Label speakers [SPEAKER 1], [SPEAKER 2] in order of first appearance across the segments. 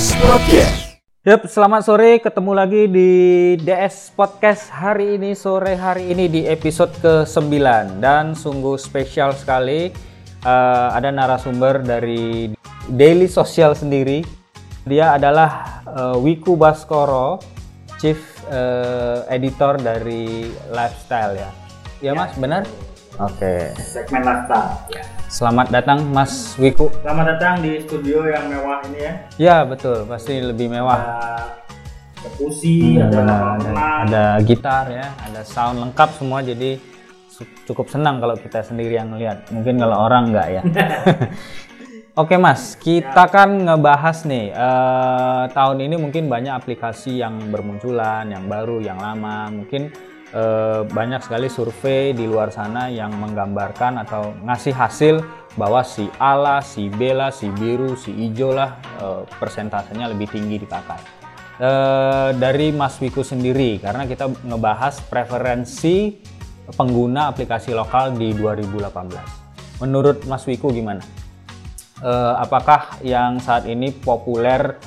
[SPEAKER 1] DS Podcast.
[SPEAKER 2] Yap, selamat sore. Ketemu lagi di DS Podcast hari ini sore hari ini di episode ke-9 dan sungguh spesial sekali uh, ada narasumber dari Daily Social sendiri. Dia adalah uh, Wiku Baskoro, Chief uh, Editor dari Lifestyle ya. Ya, Mas, benar? Oke.
[SPEAKER 3] segmen lifestyle. Ya.
[SPEAKER 2] Selamat datang Mas Wiku.
[SPEAKER 3] Selamat datang di studio yang mewah ini ya.
[SPEAKER 2] Ya, betul. Pasti lebih mewah.
[SPEAKER 3] Ada ada
[SPEAKER 2] ada,
[SPEAKER 3] kolam
[SPEAKER 2] ada,
[SPEAKER 3] renang.
[SPEAKER 2] ada gitar ya, ada sound lengkap semua jadi cukup senang kalau kita sendiri yang lihat. Mungkin kalau orang enggak ya. Oke Mas, kita kan ngebahas nih eh, tahun ini mungkin banyak aplikasi yang bermunculan, yang baru, yang lama. Mungkin eh, banyak sekali survei di luar sana yang menggambarkan atau ngasih hasil bahwa si A si B si biru, si hijau lah eh, persentasenya lebih tinggi dipakai eh, dari Mas Wiku sendiri karena kita ngebahas preferensi pengguna aplikasi lokal di 2018. Menurut Mas Wiku gimana? Apakah yang saat ini populer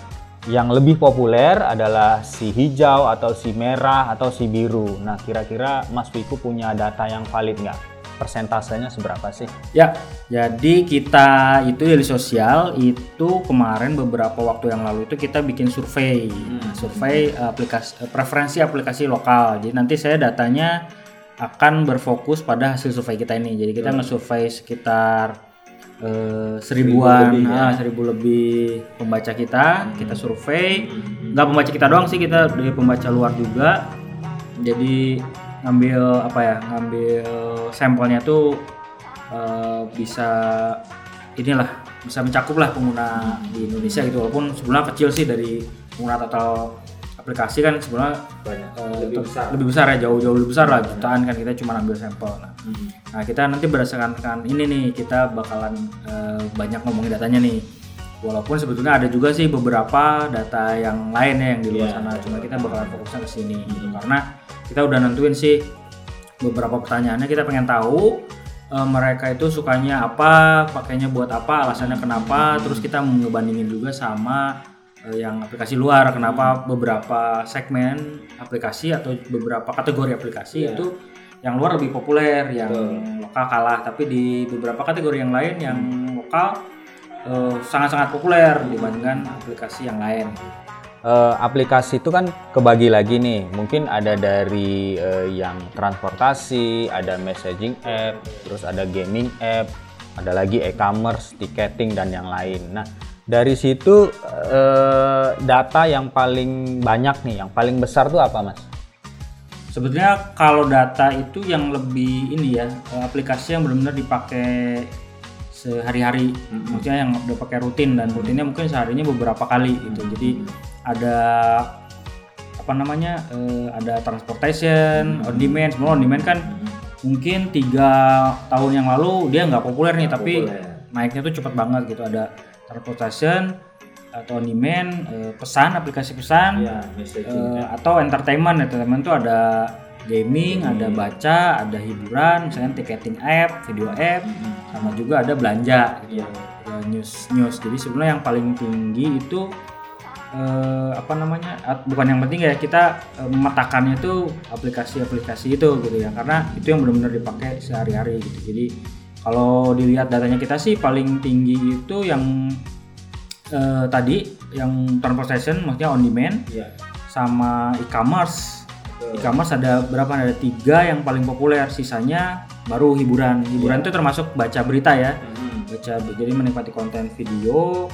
[SPEAKER 2] yang lebih populer adalah si hijau atau si merah atau si biru. Nah, kira-kira Mas Wiku punya data yang valid nggak? Persentasenya seberapa sih?
[SPEAKER 3] Ya, jadi kita itu dari sosial itu kemarin beberapa waktu yang lalu itu kita bikin survei, Nah, survei aplikasi preferensi aplikasi lokal. Jadi nanti saya datanya akan berfokus pada hasil survei kita ini. Jadi kita nge-survei sekitar eh, seribuan, ah, seribu lebih pembaca kita, kita survei. Nggak pembaca kita doang sih, kita dari pembaca luar juga. Jadi ngambil apa ya, ngambil sampelnya tuh eh, bisa inilah bisa mencakup lah pengguna di Indonesia gitu walaupun sebenarnya kecil sih dari pengguna total aplikasi kan sebenarnya eh,
[SPEAKER 4] lebih
[SPEAKER 3] ter-
[SPEAKER 4] besar.
[SPEAKER 3] lebih besar ya jauh-jauh lebih besar lah jutaan kan kita cuma ambil sampel. Nah, nah kita nanti berdasarkan kan ini nih kita bakalan eh, banyak ngomongin datanya nih. Walaupun sebetulnya ada juga sih beberapa data yang lain ya yang di luar
[SPEAKER 4] Iya.
[SPEAKER 3] sana cuma kita bakalan fokusnya ke sini. Gitu karena kita udah nentuin sih beberapa pertanyaannya kita pengen tahu eh, mereka itu sukanya apa, pakainya buat apa, alasannya kenapa, terus kita ngebandingin juga sama yang aplikasi luar, kenapa beberapa segmen aplikasi atau beberapa kategori aplikasi
[SPEAKER 4] Iya.
[SPEAKER 3] itu yang luar lebih populer, yang
[SPEAKER 4] Betul.
[SPEAKER 3] lokal kalah, tapi di beberapa kategori yang lain yang lokal eh, sangat-sangat populer dibandingkan aplikasi yang lain.
[SPEAKER 2] Eh, aplikasi itu kan kebagi lagi nih. Mungkin ada dari eh, yang transportasi, ada messaging app, terus ada gaming app, ada lagi e-commerce, ticketing dan yang lain. Nah, dari situ eh, data yang paling banyak nih, yang paling besar tuh apa, Mas?
[SPEAKER 3] Sebetulnya kalau data itu yang lebih ini ya eh, aplikasi yang benar-benar dipakai sehari-hari, maksudnya yang udah pakai rutin dan rutinnya mungkin seharinya beberapa kali gitu. Jadi ada apa namanya eh, ada transportation, on demand, semua on demand kan mungkin tiga tahun yang lalu dia nggak populer nih, tapi naiknya tuh cepet banget gitu. Ada transportation atau on demand, eh, pesan, aplikasi pesan,
[SPEAKER 4] ya messaging
[SPEAKER 3] Eh, atau entertainment entertainment tuh ada gaming, ada baca, ada hiburan, misalnya ticketing app, video app, sama juga ada belanja, gitu.
[SPEAKER 4] Iya.
[SPEAKER 3] Ya, news news. Jadi sebenarnya yang paling tinggi itu eh, apa namanya? Bukan yang penting ya kita eh, memetakannya tuh aplikasi-aplikasi itu gitu ya, karena itu yang benar-benar dipakai sehari-hari gitu. Jadi kalau dilihat datanya kita sih paling tinggi itu yang eh, tadi yang transportation maksudnya on demand
[SPEAKER 4] Iya.
[SPEAKER 3] sama e-commerce. E-commerce ada berapa? Ada tiga yang paling populer, sisanya baru hiburan. Hiburan itu termasuk baca berita ya, baca jadi menikmati konten video,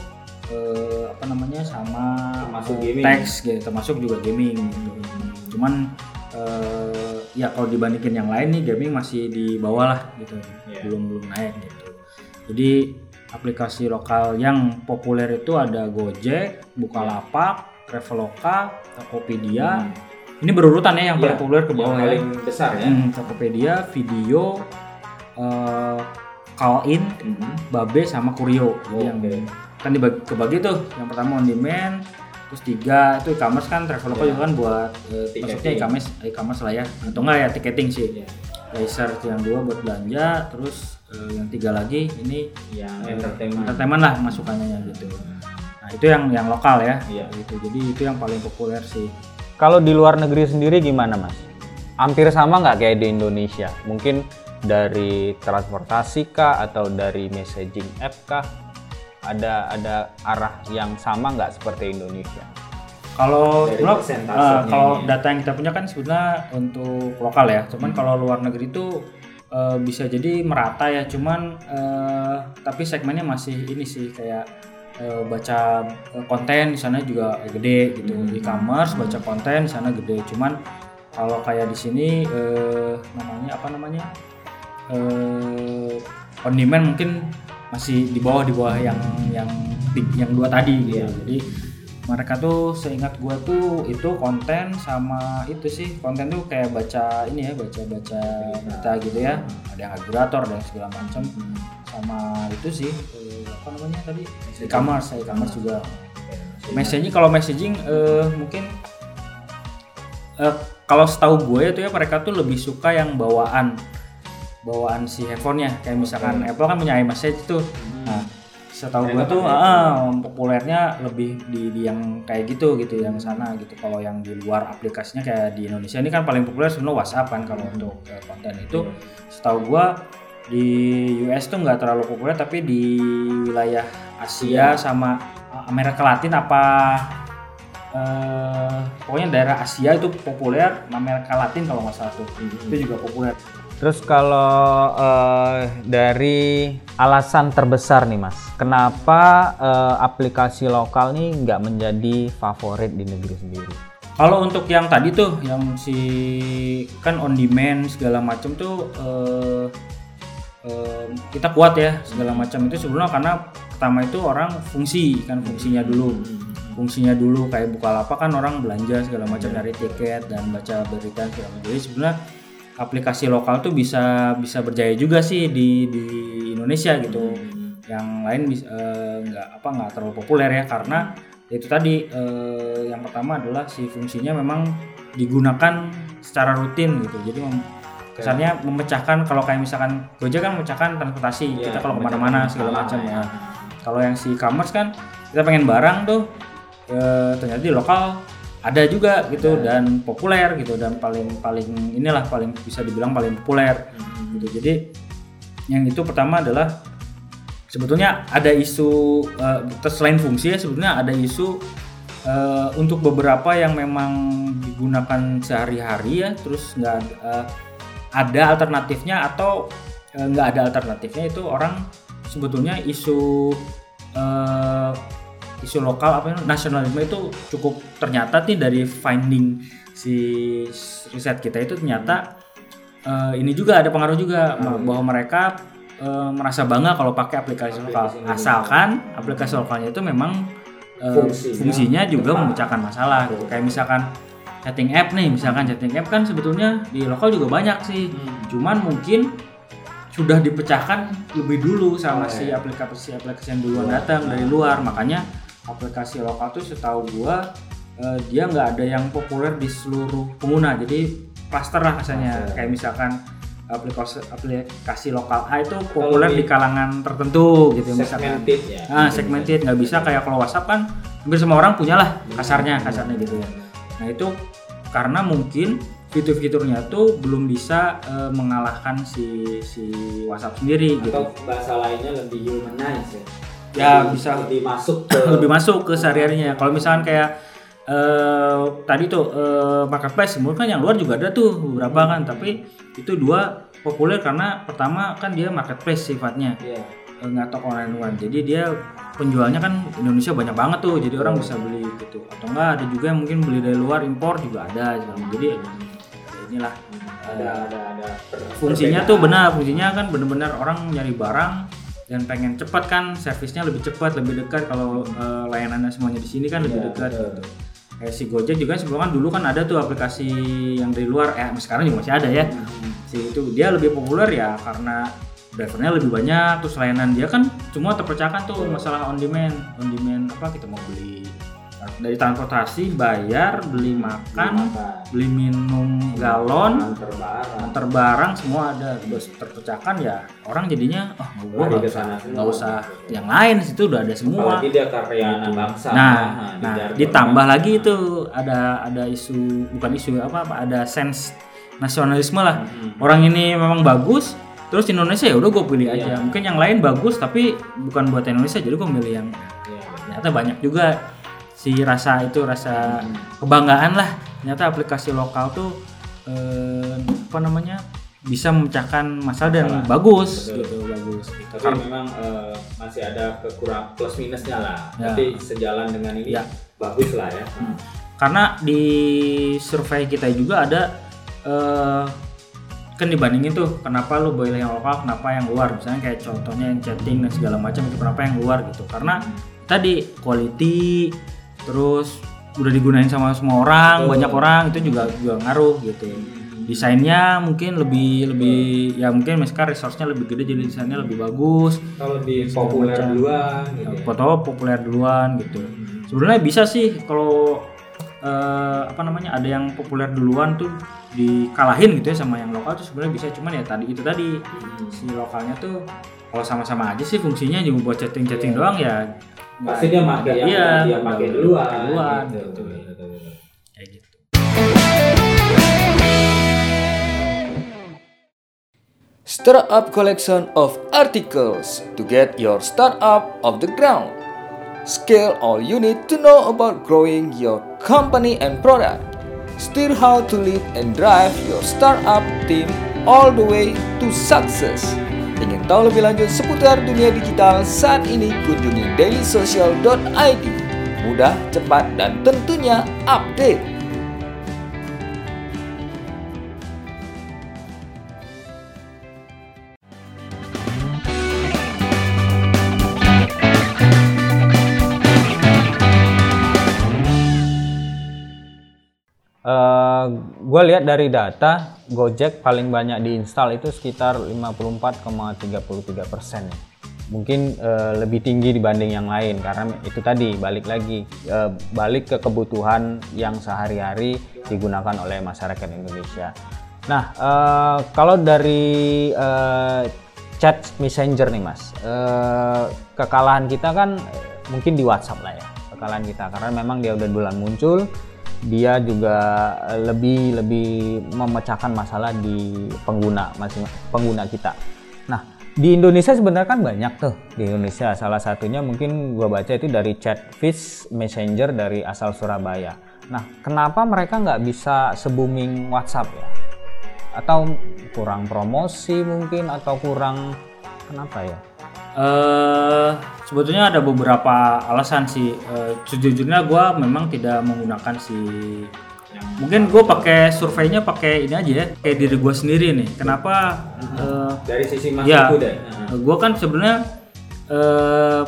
[SPEAKER 3] eh, apa namanya sama
[SPEAKER 4] Termasuk gaming.
[SPEAKER 3] teks gitu, termasuk juga gaming. Gitu. Cuman eh, ya kalau dibandingin yang lain nih gaming masih di bawah lah gitu,
[SPEAKER 4] Iya.
[SPEAKER 3] belum belum naik gitu. Jadi aplikasi lokal yang populer itu ada Gojek, Bukalapak, Traveloka, Tokopedia. Ini berurutan ya yang paling
[SPEAKER 4] Iya,
[SPEAKER 3] populer ke bawah
[SPEAKER 4] yang
[SPEAKER 3] ya.
[SPEAKER 4] besar ya.
[SPEAKER 3] Hmm, Tokopedia, Video, eh, Call In, Babe sama Kurio. Jadi yang
[SPEAKER 4] Oke.
[SPEAKER 3] kan dibagi kebagi tuh. Yang pertama on demand, terus tiga itu e-commerce kan Traveloka
[SPEAKER 4] Iya.
[SPEAKER 3] juga kan buat
[SPEAKER 4] Ticketing.
[SPEAKER 3] maksudnya e-commerce e-commerce lah ya. Atau enggak ya ticketing sih.
[SPEAKER 4] Iya.
[SPEAKER 3] Laser yang dua buat belanja, terus eh, yang tiga lagi ini
[SPEAKER 4] Yang
[SPEAKER 3] eh,
[SPEAKER 4] entertainment.
[SPEAKER 3] entertainment lah masukannya gitu. Nah Nah, itu yang yang lokal ya.
[SPEAKER 2] Iya.
[SPEAKER 3] Gitu. Jadi itu yang paling populer sih.
[SPEAKER 2] Kalau di luar negeri sendiri gimana mas? Hampir sama nggak kayak di Indonesia? Mungkin dari transportasi kah atau dari messaging app kah? Ada ada arah yang sama nggak seperti Indonesia?
[SPEAKER 3] Kalau blog, eh, kalau
[SPEAKER 2] ini.
[SPEAKER 3] data yang kita punya kan sebenarnya untuk lokal ya. Cuman kalau luar negeri itu eh, bisa jadi merata ya. Cuman eh, tapi segmennya masih ini sih kayak eh, baca konten di sana juga gede gitu. E-commerce baca konten di sana gede. Cuman kalau kayak di sini eh, namanya apa namanya? eh on demand mungkin masih di bawah di bawah yang yang yang dua tadi gitu. Jadi mereka tuh seingat gua tuh itu konten sama itu sih konten tuh kayak baca ini ya baca baca berita gitu ya. Ada yang agregator dan segala macam sama itu sih eh, apa namanya tadi? E-commerce e-commerce juga. Messaging. Kalau messaging eh, mungkin eh, kalau setahu gue itu ya mereka tuh lebih suka yang bawaan bawaan si handphonenya. Kayak misalkan Apple kan punya iMessage tuh. Nah setahu gue tuh ah, populernya lebih di, di yang kayak gitu gitu yang sana gitu. Kalau yang di luar aplikasinya kayak di Indonesia ini kan paling populer sebenarnya WhatsApp kan kalau untuk eh, konten itu. Setahu gue di US tuh nggak terlalu populer tapi di wilayah Asia sama Amerika Latin apa eh, pokoknya daerah Asia itu populer Amerika Latin kalau nggak salah tuh. Itu juga populer
[SPEAKER 2] Terus kalau eh, dari alasan terbesar nih mas, kenapa eh, aplikasi lokal nih nggak menjadi favorit di negeri sendiri?
[SPEAKER 3] Kalau untuk yang tadi tuh, yang si kan on demand segala macam tuh eh, eh, kita kuat ya segala macam itu sebelumnya karena pertama itu orang fungsi kan fungsinya dulu, fungsinya dulu kayak Bukalapak kan orang belanja segala macam dari tiket dan baca berita segala macam. Jadi sebenarnya aplikasi lokal tuh bisa bisa berjaya juga sih di di Indonesia gitu. Yang lain eh, nggak apa nggak terlalu populer ya karena itu tadi eh, yang pertama adalah si fungsinya memang digunakan secara rutin gitu. Jadi mem- kesannya memecahkan kalau kayak misalkan Gojek kan memecahkan transportasi kita kalau ke mana-mana segala macam ya. Kalau yang si e-commerce kan kita pengen barang tuh eh, ternyata di lokal ada juga gitu dan populer gitu dan paling paling inilah paling bisa dibilang paling populer gitu. Jadi yang itu pertama adalah sebetulnya ada isu terus selain fungsi ya sebetulnya ada isu eh, untuk beberapa yang memang digunakan sehari-hari ya terus nggak ada- eh, ada alternatifnya atau nggak ada alternatifnya itu orang sebetulnya isu eh, isu lokal apa nasionalisme itu cukup ternyata nih dari finding si riset kita itu ternyata eh, ini juga ada pengaruh juga bahwa mereka eh, merasa bangga kalau pakai aplikasi lokal. asalkan aplikasi lokalnya itu memang eh, fungsinya, juga memecahkan masalah. Gitu kayak misalkan chatting app nih misalkan chatting app kan sebetulnya di lokal juga banyak sih. Cuman mungkin sudah dipecahkan lebih dulu sama si aplikasi-aplikasi yang duluan datang dari luar. Makanya aplikasi lokal tuh setahu gua eh, dia nggak ada yang populer di seluruh pengguna. Jadi cluster lah rasanya kayak misalkan aplikasi aplikasi lokal A itu populer di kalangan tertentu gitu. Misalkan
[SPEAKER 2] ya.
[SPEAKER 3] ah segmented. Nggak bisa kayak kalau WhatsApp kan hampir semua orang punya lah kasarnya kasarnya gitu ya. Nah itu karena mungkin fitur-fiturnya tuh belum bisa eh, mengalahkan si si WhatsApp sendiri gitu.
[SPEAKER 1] bahasa lainnya lebih humanize ya.
[SPEAKER 3] Ya,
[SPEAKER 1] Lebih-
[SPEAKER 3] bisa.
[SPEAKER 1] lebih masuk ke
[SPEAKER 3] lebih masuk ke sehari-harinya. Kalau misalkan kayak eh, tadi tuh eh, marketplace, mungkin kan yang luar juga ada tuh beberapa kan, tapi itu dua populer karena pertama kan dia marketplace sifatnya,
[SPEAKER 1] Iya.
[SPEAKER 3] eh, nggak toko online luar. Jadi dia penjualnya kan Indonesia banyak banget tuh, jadi orang bisa beli gitu. Atau enggak ada juga yang mungkin beli dari luar impor juga ada. Jadi ya inilah
[SPEAKER 1] ada
[SPEAKER 3] eh,
[SPEAKER 1] ada ada
[SPEAKER 3] fungsinya tuh benar fungsinya kan bener-bener orang nyari barang dan pengen cepat kan servisnya lebih cepat lebih dekat. Kalau eh, layanannya semuanya di sini kan lebih
[SPEAKER 1] Iya,
[SPEAKER 3] dekat
[SPEAKER 1] betul.
[SPEAKER 3] gitu. Kayak si Gojek juga sebelum kan dulu kan ada tuh aplikasi yang dari luar eh sekarang juga masih ada ya. Si itu dia lebih populer ya karena drivernya lebih banyak terus layanan dia kan semua terpecahkan tuh masalah on demand on demand apa kita mau beli dari transportasi bayar beli makan
[SPEAKER 1] Makan.
[SPEAKER 3] beli minum galon
[SPEAKER 1] Antar barang.
[SPEAKER 3] antar barang semua ada terus terpecahkan ya orang jadinya oh gua
[SPEAKER 1] Lari
[SPEAKER 3] nggak usah nggak usah yang lain situ udah ada semua
[SPEAKER 1] Apalagi dia karya anak bangsa.
[SPEAKER 3] nah nah
[SPEAKER 1] jargon.
[SPEAKER 3] ditambah lagi itu ada ada isu bukan isu apa apa ada sense nasionalisme lah
[SPEAKER 1] Hmm.
[SPEAKER 3] orang ini memang bagus terus Indonesia ya udah gue pilih aja
[SPEAKER 1] Iya.
[SPEAKER 3] mungkin yang lain bagus tapi bukan buat Indonesia jadi gue milih yang
[SPEAKER 1] Iya,
[SPEAKER 3] ternyata banyak juga si rasa itu rasa
[SPEAKER 1] Hmm.
[SPEAKER 3] kebanggaan lah ternyata aplikasi lokal tuh eh, apa namanya bisa memecahkan masalah dan
[SPEAKER 1] Masalah.
[SPEAKER 3] bagus
[SPEAKER 1] Betul.
[SPEAKER 3] gitu bagus gitu.
[SPEAKER 1] Tapi memang eh, masih ada kekurang plus minusnya lah.
[SPEAKER 3] Ya.
[SPEAKER 1] Tapi sejalan dengan ini
[SPEAKER 3] Ya.
[SPEAKER 1] bagus lah ya.
[SPEAKER 3] karena di survei kita juga ada eh kan dibandingin tuh kenapa lu boleh yang lokal kenapa yang luar misalnya kayak contohnya yang chatting dan segala macam itu kenapa yang luar gitu karena tadi quality terus udah digunain sama semua orang
[SPEAKER 1] Betul.
[SPEAKER 3] banyak orang itu juga juga ngaruh gitu desainnya mungkin lebih lebih ya mungkin misalkan resource-nya lebih gede jadi desainnya lebih bagus
[SPEAKER 1] Kalau di populer
[SPEAKER 3] macam.
[SPEAKER 1] duluan gitu. ya.
[SPEAKER 3] foto populer duluan gitu sebenarnya bisa sih kalau eh, apa namanya ada yang populer duluan tuh dikalahin gitu ya sama yang lokal tuh sebenarnya bisa cuman ya tadi itu tadi si lokalnya tuh kalau sama-sama aja sih fungsinya cuma buat chatting-chatting doang ya
[SPEAKER 1] Pasti dia pakai yang
[SPEAKER 3] Iya,
[SPEAKER 1] dia pakai duluan.
[SPEAKER 3] duluan,
[SPEAKER 1] gitu.
[SPEAKER 3] gitu. Kayak gitu.
[SPEAKER 4] Startup collection of articles to get your startup off the ground. Scale all you need to know about growing your company and product. Steer how to lead and drive your startup team all the way to success. Tahu lebih lanjut seputar dunia digital saat ini kunjungi dailysocial.id. Mudah, cepat, dan tentunya update.
[SPEAKER 2] gue lihat dari data Gojek paling banyak diinstal itu sekitar 54,33 persen. Mungkin eh, lebih tinggi dibanding yang lain karena itu tadi balik lagi eh, balik ke kebutuhan yang sehari-hari digunakan oleh masyarakat Indonesia. Nah eh, kalau dari eh, chat messenger nih mas, eh, kekalahan kita kan mungkin di WhatsApp lah ya kekalahan kita karena memang dia udah bulan muncul dia juga lebih lebih memecahkan masalah di pengguna masing pengguna kita. Nah di Indonesia sebenarnya kan banyak tuh di Indonesia salah satunya mungkin gua baca itu dari Chatfish Messenger dari asal Surabaya. Nah kenapa mereka nggak bisa se-booming WhatsApp ya? Atau kurang promosi mungkin atau kurang kenapa ya?
[SPEAKER 3] Eh sebetulnya ada beberapa alasan sih. Eh, sejujurnya gue memang tidak menggunakan si mungkin gue pakai surveinya pakai ini aja ya kayak diri gue sendiri nih. Kenapa? eh,
[SPEAKER 1] Dari sisi mas
[SPEAKER 3] ya,
[SPEAKER 1] deh. Nah,
[SPEAKER 3] gue kan sebenarnya eh,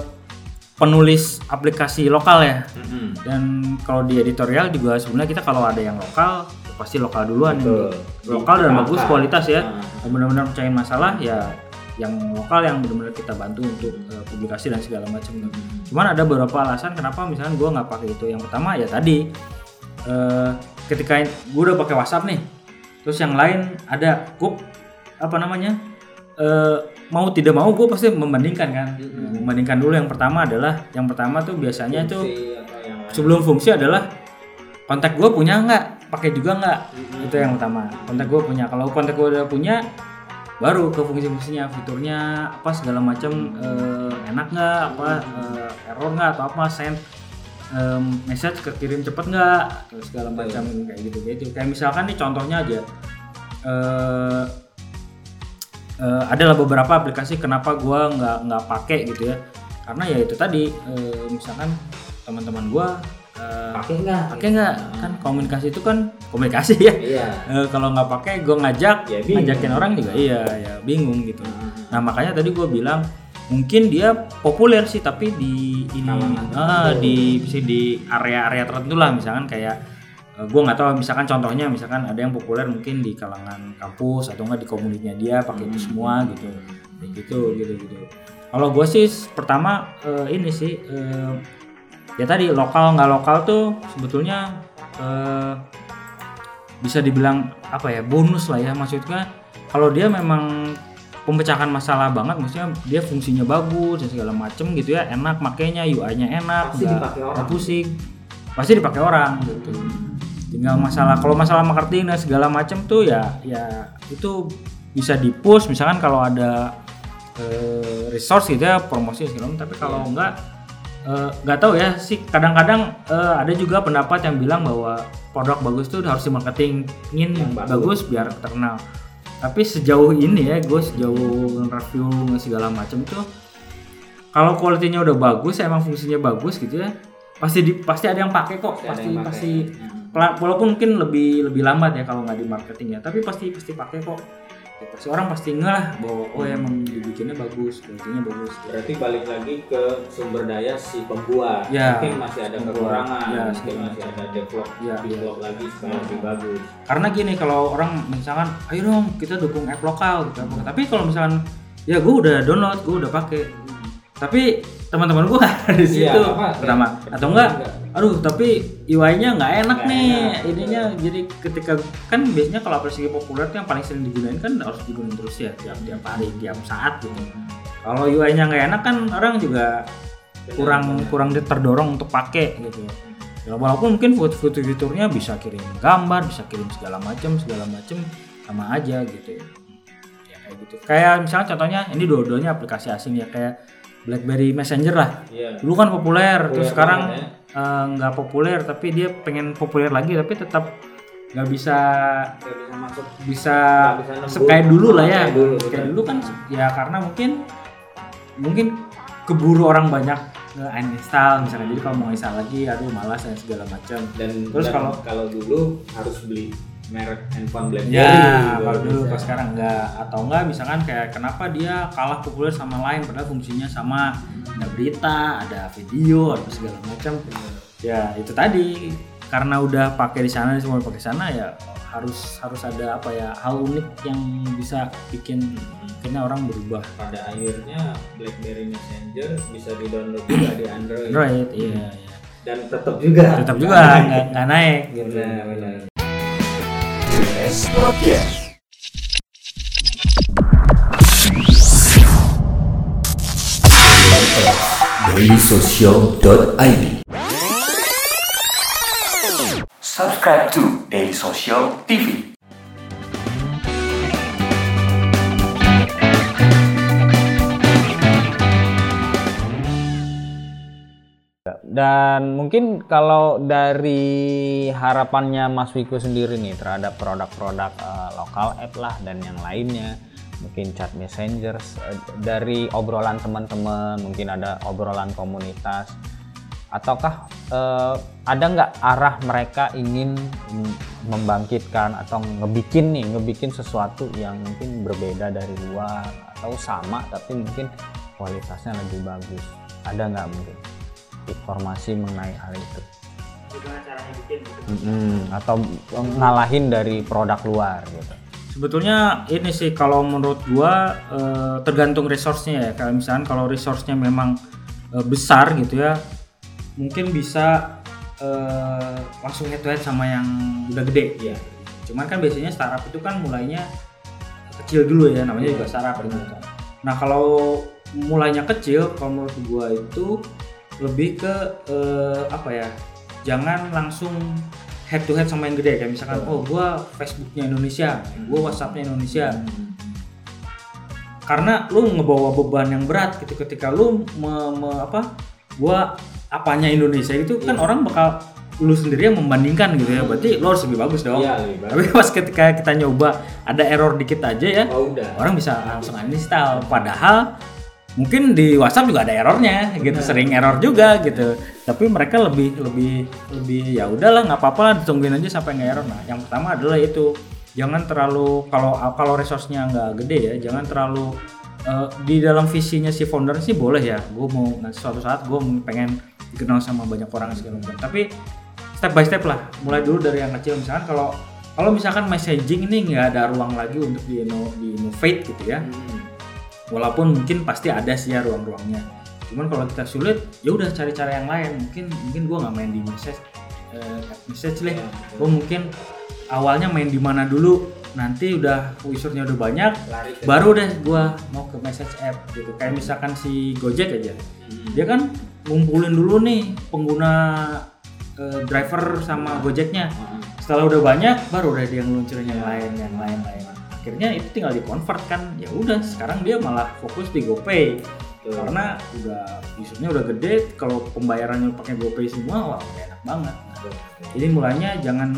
[SPEAKER 3] penulis aplikasi lokal ya.
[SPEAKER 1] mm-mm.
[SPEAKER 3] Dan kalau di editorial juga sebenarnya kita kalau ada yang lokal ya pasti lokal duluan
[SPEAKER 1] Betul.
[SPEAKER 3] Lokal dan bagus kualitas ya.
[SPEAKER 1] Nah.
[SPEAKER 3] Benar-benar percayain masalah ya yang lokal yang benar-benar kita bantu untuk eh, publikasi dan segala macam. Cuman ada beberapa alasan kenapa misalnya gue nggak pakai itu. Yang pertama ya tadi eh, ketika gue udah pakai WhatsApp nih, terus yang lain ada gue apa namanya eh, mau tidak mau gue pasti membandingkan kan. Membandingkan dulu yang pertama adalah yang pertama tuh biasanya tuh
[SPEAKER 1] Fungsi lain.
[SPEAKER 3] sebelum fungsi adalah kontak gue punya nggak pakai juga nggak itu yang utama kontak gue punya kalau kontak gue udah punya baru ke fungsi-fungsinya fiturnya apa segala macam eh, enak nggak apa eh, error nggak atau apa send em, message kekirim cepet nggak atau segala macam kayak gitu gitu kayak misalkan nih contohnya aja eh eh, adalah beberapa aplikasi kenapa gua nggak nggak pakai gitu ya. Karena ya itu tadi eh, misalkan teman-teman gua eh,
[SPEAKER 1] pakai nggak?
[SPEAKER 3] pakai nggak? Kan komunikasi itu kan komunikasi ya.
[SPEAKER 1] Iya.
[SPEAKER 3] Eh, kalau nggak pakai gue ngajak
[SPEAKER 1] Ya, bingung.
[SPEAKER 3] ngajakin orang juga iya ya bingung gitu. Nah makanya tadi gue bilang mungkin dia populer sih tapi di ini ah,
[SPEAKER 1] tertentu.
[SPEAKER 3] di bisa di area-area tertentu lah. Misalkan kayak gue nggak tahu misalkan contohnya misalkan ada yang populer mungkin di kalangan kampus atau enggak di komunitasnya dia pakai itu semua gitu. Gitu gitu gitu. Kalau gue sih pertama ini sih ya tadi lokal nggak lokal tuh sebetulnya eh, bisa dibilang apa ya bonus lah ya. Maksudnya kalau dia memang pemecahkan masalah banget maksudnya dia fungsinya bagus dan segala macem gitu ya enak makainya UI-nya enak
[SPEAKER 1] Pasti
[SPEAKER 3] nggak
[SPEAKER 1] dipakai orang.
[SPEAKER 3] nggak pusing. Pasti dipakai orang gitu. Tinggal masalah kalau masalah marketing dan segala macem tuh ya ya itu bisa di push misalkan kalau ada eh, resource gitu ya promosi segala macam tapi kalau enggak eh, nggak tahu ya sih kadang-kadang eh, ada juga pendapat yang bilang bahwa produk bagus tuh harus dimarketingin
[SPEAKER 1] Yang bagus.
[SPEAKER 3] bagus biar terkenal. Tapi sejauh ini ya gue sejauh review segala macam tuh kalau kualitinya udah bagus emang fungsinya bagus gitu ya pasti di, pasti ada yang pakai kok
[SPEAKER 1] Pasti
[SPEAKER 3] pasti pasti walaupun mungkin lebih lebih lambat ya kalau nggak di marketing ya tapi pasti pasti pakai kok Ya, pasti orang pasti ngeh lah bahwa oh ya emang dibikinnya bagus kualitinya bagus.
[SPEAKER 1] Berarti balik lagi ke sumber daya si pembuat.
[SPEAKER 3] Ya,
[SPEAKER 1] Mungkin masih ada
[SPEAKER 3] pembuat.
[SPEAKER 1] kekurangan,
[SPEAKER 3] Ya,
[SPEAKER 1] mungkin masih ada develop,
[SPEAKER 3] Ya,
[SPEAKER 1] develop lagi supaya lebih bagus.
[SPEAKER 3] karena gini kalau orang misalkan ayo dong kita dukung app lokal gitu. Tapi kalau misalkan ya gue udah download gue udah pakai. Tapi teman-teman gue ada di situ
[SPEAKER 1] Iya, apa?
[SPEAKER 3] pertama.
[SPEAKER 1] Ya,
[SPEAKER 3] atau enggak
[SPEAKER 1] enggak.
[SPEAKER 3] aduh tapi UI-nya nggak enak
[SPEAKER 1] Nggak
[SPEAKER 3] nih
[SPEAKER 1] enak.
[SPEAKER 3] ininya. Jadi ketika kan biasanya kalau aplikasi populer yang paling sering digunain kan harus digunain terus ya tiap tiap hari tiap saat gitu. Kalau UI-nya nggak enak kan orang juga kurang kurang di- terdorong untuk pakai gitu ya. Walaupun mungkin fitur- fitur-fiturnya bisa kirim gambar bisa kirim segala macam segala macam sama aja gitu ya kayak gitu. Kayak misalnya contohnya ini dua-duanya aplikasi asing ya kayak BlackBerry Messenger lah.
[SPEAKER 1] Iya.
[SPEAKER 3] dulu kan populer, terus
[SPEAKER 1] Populer
[SPEAKER 3] sekarang
[SPEAKER 1] banget
[SPEAKER 3] eh, nggak populer tapi dia pengen populer lagi tapi tetap nggak bisa
[SPEAKER 1] Nggak bisa masuk.
[SPEAKER 3] bisa
[SPEAKER 1] bisa
[SPEAKER 3] kayak dulu lah ya.
[SPEAKER 1] Kayak dulu,
[SPEAKER 3] kayak dulu kan ya karena mungkin mungkin keburu orang banyak nge-uninstall misalnya. Jadi kalau mau install lagi aduh malas dan segala macam.
[SPEAKER 1] Dan
[SPEAKER 3] Terus
[SPEAKER 1] dan
[SPEAKER 3] kalau-
[SPEAKER 1] kalau dulu harus beli merek handphone BlackBerry.
[SPEAKER 3] ya kalau dulu pas sekarang enggak atau enggak misalkan kayak kenapa dia kalah populer sama lain padahal fungsinya sama ada berita ada video ada segala macam ya itu tadi karena udah pakai di sana semua pakai sana ya harus harus ada apa ya hal unik yang bisa bikin akhirnya orang berubah
[SPEAKER 1] Pada akhirnya BlackBerry Messenger bisa di-download juga di Android.
[SPEAKER 3] Android iya iya
[SPEAKER 1] Dan tetap juga.
[SPEAKER 3] tetap juga nggak nggak naik gitu
[SPEAKER 1] Benar, benar.
[SPEAKER 4] Podcast. dailysocial.id Subscribe to Daily Social TV.
[SPEAKER 2] Dan mungkin kalau dari harapannya Mas Wiko sendiri nih terhadap produk-produk eh, lokal app lah dan yang lainnya, mungkin chat messenger eh, dari obrolan teman-teman, mungkin ada obrolan komunitas, ataukah eh, ada nggak arah mereka ingin membangkitkan atau ngebikin nih, ngebikin sesuatu yang mungkin berbeda dari luar atau sama tapi mungkin kualitasnya lebih bagus, ada nggak mungkin? Informasi mengenai hal itu Mm-mm, atau ngalahin dari produk luar gitu
[SPEAKER 3] Sebetulnya ini sih kalau menurut gua eh, tergantung resource-nya ya. Kayak misalkan kalau resource-nya memang eh, besar gitu ya, mungkin bisa eh, langsung head to head sama yang udah gede.
[SPEAKER 1] Iya.
[SPEAKER 3] Cuman kan biasanya startup itu kan mulainya kecil dulu ya, namanya juga startup gitu. Nah kalau mulainya kecil, kalau menurut gua itu lebih ke eh, apa ya? Jangan langsung head to head sama yang gede kayak misalkan oh gua Facebooknya Indonesia, gua WhatsAppnya Indonesia. Karena lu ngebawa beban yang berat gitu ketika lu me- me- apa? Gua apanya Indonesia itu kan orang bakal lu sendiri yang membandingkan gitu ya. Berarti lu harus lebih bagus dong.
[SPEAKER 1] Iya, lebih bagus.
[SPEAKER 3] Tapi pas ketika kita nyoba ada error dikit aja ya,
[SPEAKER 1] Oh, udah.
[SPEAKER 3] orang bisa langsung uninstall padahal mungkin di WhatsApp juga ada errornya gitu. Sering error juga gitu. Tapi mereka lebih lebih lebih ya udahlah nggak apa-apa lah ditungguin aja sampai nggak error. Nah yang pertama adalah itu jangan terlalu kalau kalau resource-nya nggak gede ya jangan terlalu eh, di dalam visinya si founder sih boleh ya. Gue mau nanti suatu saat gue pengen dikenal sama banyak orang segala macam. Tapi step by step lah mulai dulu dari yang kecil. Misalkan kalau kalau misalkan messaging ini nggak ada ruang lagi untuk di, di innovate gitu ya.
[SPEAKER 1] Hmm.
[SPEAKER 3] Walaupun mungkin pasti ada sih ya ruang-ruangnya. Cuman kalau kita sulit ya udah cari cara yang lain. Mungkin mungkin gue nggak main di message eh, message lah
[SPEAKER 1] Iya,
[SPEAKER 3] gue mungkin awalnya main di mana dulu nanti udah usernya udah banyak
[SPEAKER 1] lari ke
[SPEAKER 3] baru deh gua mau ke message app gitu. Kayak misalkan si Gojek aja.
[SPEAKER 1] Hmm.
[SPEAKER 3] dia kan ngumpulin dulu nih pengguna eh, driver sama Gojeknya.
[SPEAKER 1] Heeh.
[SPEAKER 3] setelah udah banyak baru udah dia ngeluncurin yang lain yang lain lain akhirnya itu tinggal di convert kan. Ya udah sekarang dia malah fokus di GoPay.
[SPEAKER 1] Betul.
[SPEAKER 3] karena udah usernya udah gede kalau pembayarannya pakai GoPay semua wah enak banget.
[SPEAKER 1] Betul, betul.
[SPEAKER 3] jadi mulainya jangan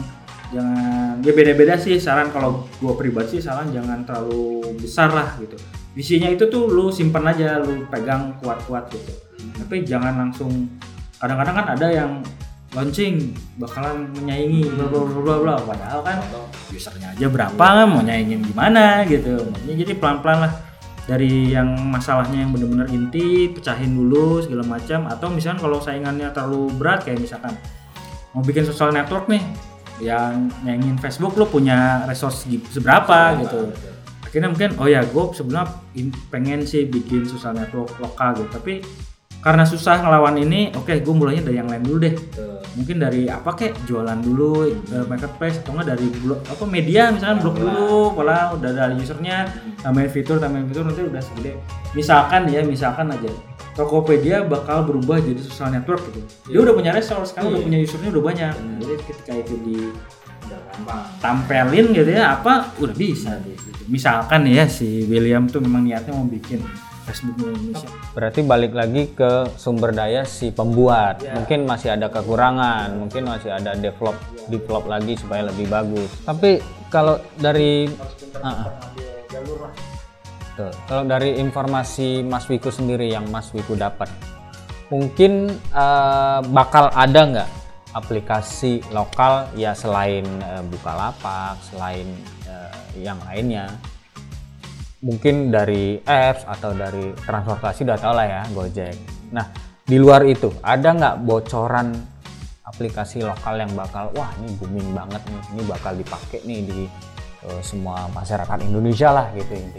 [SPEAKER 3] jangan ya beda-beda sih saran. Kalau gua pribadi sih saran jangan terlalu besar lah gitu. Visinya itu tuh lu simpan aja lu pegang kuat-kuat gitu. Tapi jangan langsung kadang-kadang kan ada yang launching bakalan menyaingi bla bla bla bla bla. Padahal kan usernya aja berapa kan mau nyaingin gimana gitu. Makanya jadi pelan-pelan lah. Dari yang masalahnya yang bener-bener inti pecahin dulu segala macam. Atau misalkan kalau saingannya terlalu berat kayak misalkan mau bikin social network nih yang nyaingin Facebook lu punya resource seberapa gitu.
[SPEAKER 1] Betul.
[SPEAKER 3] akhirnya mungkin oh ya gue sebenarnya pengen sih bikin social network lokal gitu. Tapi karena susah ngelawan ini oke gue mulainya dari yang lain dulu deh
[SPEAKER 1] Betul.
[SPEAKER 3] mungkin dari apa kek jualan dulu eh, marketplace atau enggak dari blog apa media misalkan blog dulu pola udah dari usernya tambahin fitur tambahin fitur nanti udah segede misalkan ya misalkan aja Tokopedia bakal berubah jadi social network gitu dia udah punya resource kan udah
[SPEAKER 1] Iya.
[SPEAKER 3] punya usernya udah banyak
[SPEAKER 1] Hmm.
[SPEAKER 3] jadi ketika itu di tampelin gitu ya apa udah bisa gitu. misalkan ya si William tuh memang niatnya mau bikin Indonesia
[SPEAKER 2] Berarti balik lagi ke sumber daya si pembuat.
[SPEAKER 1] Ya.
[SPEAKER 2] Mungkin masih ada kekurangan, mungkin masih ada develop develop lagi supaya lebih bagus. Tapi kalau dari ah. Betul. Kalau dari informasi Mas Wiku sendiri yang Mas Wiku dapat, mungkin eh, bakal ada nggak aplikasi lokal ya selain eh, Bukalapak, selain eh, yang lainnya mungkin dari apps atau dari transportasi udah tau lah ya Gojek. Nah di luar itu ada nggak bocoran aplikasi lokal yang bakal wah ini booming banget nih, ini bakal dipakai nih di eh, semua masyarakat Indonesia lah gitu intinya.